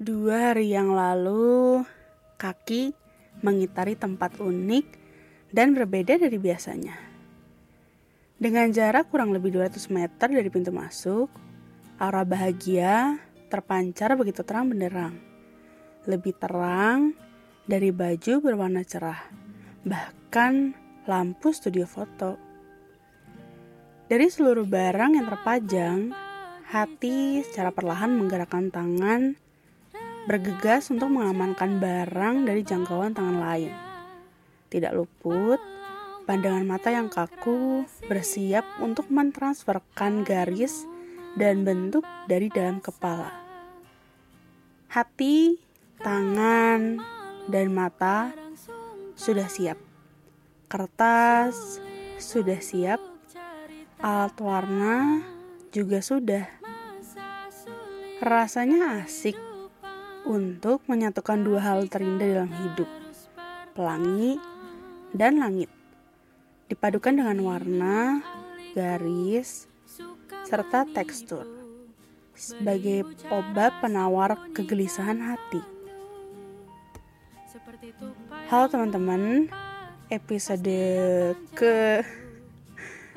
Dua hari yang lalu, kaki mengitari tempat unik dan berbeda dari biasanya. Dengan jarak kurang lebih 200 meter dari pintu masuk, aura bahagia terpancar begitu terang benderang. Lebih terang dari baju berwarna cerah, bahkan lampu studio foto. Dari seluruh barang yang terpajang, hati secara perlahan menggerakkan tangan bergegas untuk mengamankan barang dari jangkauan tangan lain. Tidak luput, pandangan mata yang kaku bersiap untuk mentransferkan garis dan bentuk dari dalam kepala. Hati, tangan, dan mata sudah siap. Kertas sudah siap. Alat warna juga sudah. Rasanya asik untuk menyatukan dua hal terindah dalam hidup, pelangi dan langit. Dipadukan dengan warna, garis, serta tekstur sebagai obat penawar kegelisahan hati. Halo teman-teman, episode ke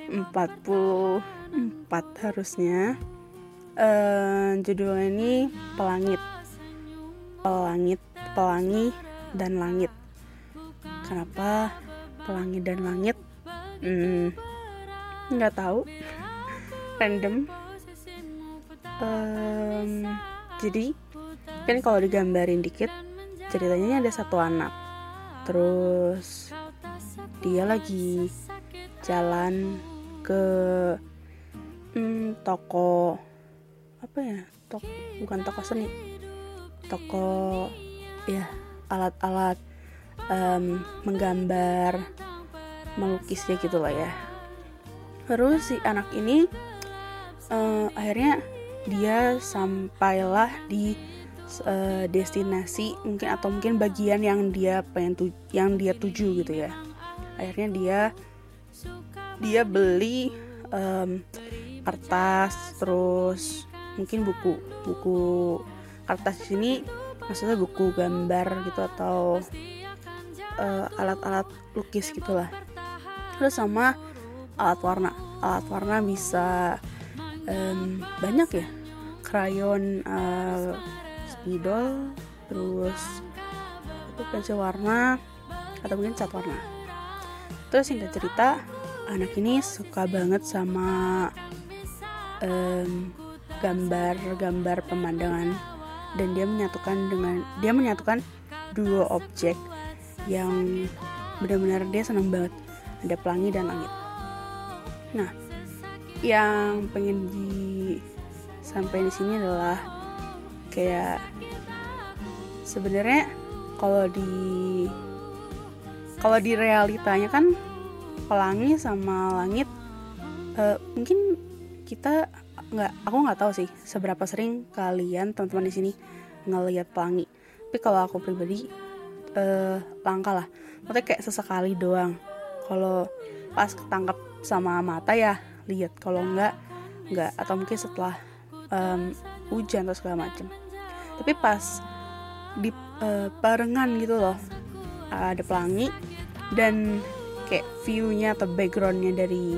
44 harusnya. Uh, judulnya ini Pelangit pelangit, pelangi dan langit. Kenapa pelangi dan langit? Hmm, nggak tahu. Random. Um, jadi kan kalau digambarin dikit ceritanya ada satu anak. Terus dia lagi jalan ke hmm, toko apa ya? Tok bukan toko seni toko ya alat-alat um, menggambar melukis ya gitulah ya. Terus si anak ini uh, akhirnya dia sampailah di uh, destinasi mungkin atau mungkin bagian yang dia pengen tu yang dia tuju gitu ya. Akhirnya dia dia beli um, kertas terus mungkin buku buku kertas di sini maksudnya buku gambar gitu atau uh, alat-alat lukis gitulah. Terus sama alat warna. Alat warna bisa um, banyak ya. Krayon uh, spidol terus itu pensil warna atau mungkin cat warna. Terus singkat cerita anak ini suka banget sama gambar-gambar pemandangan dan dia menyatukan dengan dia menyatukan dua objek yang benar-benar dia senang banget. Ada pelangi dan langit. Nah yang pengen di sampai di sini adalah kayak sebenarnya kalau di kalau di realitanya kan pelangi sama langit uh, mungkin kita nggak aku nggak tahu sih seberapa sering kalian teman-teman di sini ngelihat pelangi. Tapi kalau aku pribadi uh, langka lah. Maksudnya kayak sesekali doang. Kalau pas ketangkap sama mata ya lihat. Kalau nggak nggak. Atau mungkin setelah um, hujan atau segala macem. Tapi pas di uh, gitu loh ada pelangi dan kayak viewnya atau backgroundnya dari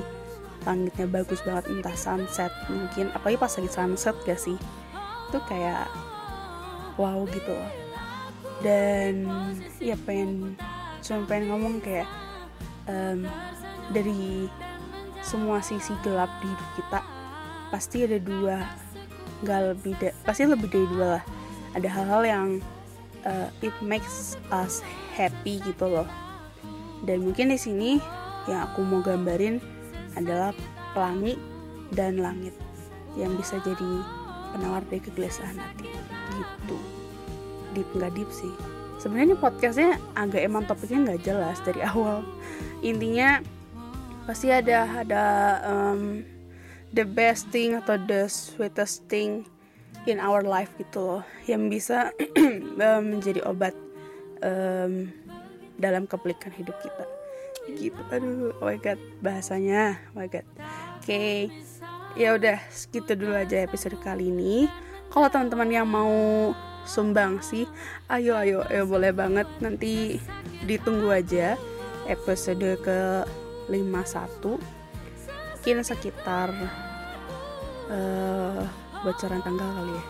langitnya bagus banget entah sunset mungkin apalagi pas lagi sunset gak sih? Itu kayak wow gitu. Loh dan ya pengen cuma pengen ngomong kayak um, dari semua sisi gelap di hidup kita pasti ada dua nggak lebih da pasti lebih dari dua lah. Ada hal-hal yang uh, it makes us happy gitu loh. Dan mungkin di sini yang aku mau gambarin adalah pelangi dan langit yang bisa jadi penawar dari kegelisahan hati. Gitu. Deep nggak deep sih. Sebenarnya podcastnya agak emang topiknya nggak jelas dari awal. Intinya pasti ada ada um, the best thing atau the sweetest thing in our life gitu loh yang bisa menjadi obat um, dalam kepelikan hidup kita gitu. Aduh oh my god bahasanya oh my god. Oke okay. ya udah segitu dulu aja episode kali ini. Kalau teman-teman yang mau sumbang sih ayo ayo ayo boleh banget. Nanti ditunggu aja episode ke 51 mungkin sekitar uh, bocoran tanggal kali ya.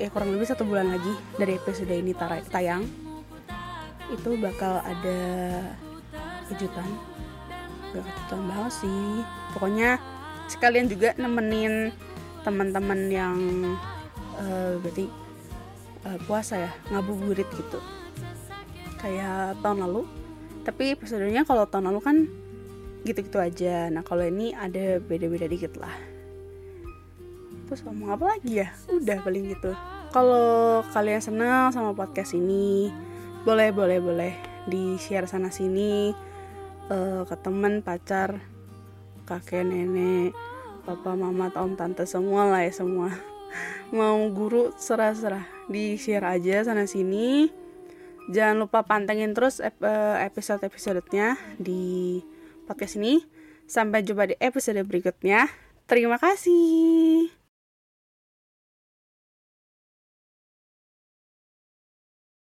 Kayak kurang lebih satu bulan lagi dari episode ini tayang. Itu bakal ada kejutan. Gak kejutan banget sih. Pokoknya sekalian juga nemenin teman-teman yang uh, berarti uh, puasa ya ngabuburit gitu. Kayak tahun lalu. Tapi episodenya kalau tahun lalu kan gitu-gitu aja. Nah kalau ini ada beda-beda dikit lah. Terus ngomong apa lagi ya? Udah paling gitu. Kalau kalian senang sama podcast ini boleh boleh boleh di share sana sini uh, ke teman pacar kakek nenek papa mama om tante semua lah ya semua. Mau guru serah-serah. Di share aja sana sini. Jangan lupa pantengin terus eh, episode episodenya di podcast ini. Sampai jumpa di episode berikutnya. Terima kasih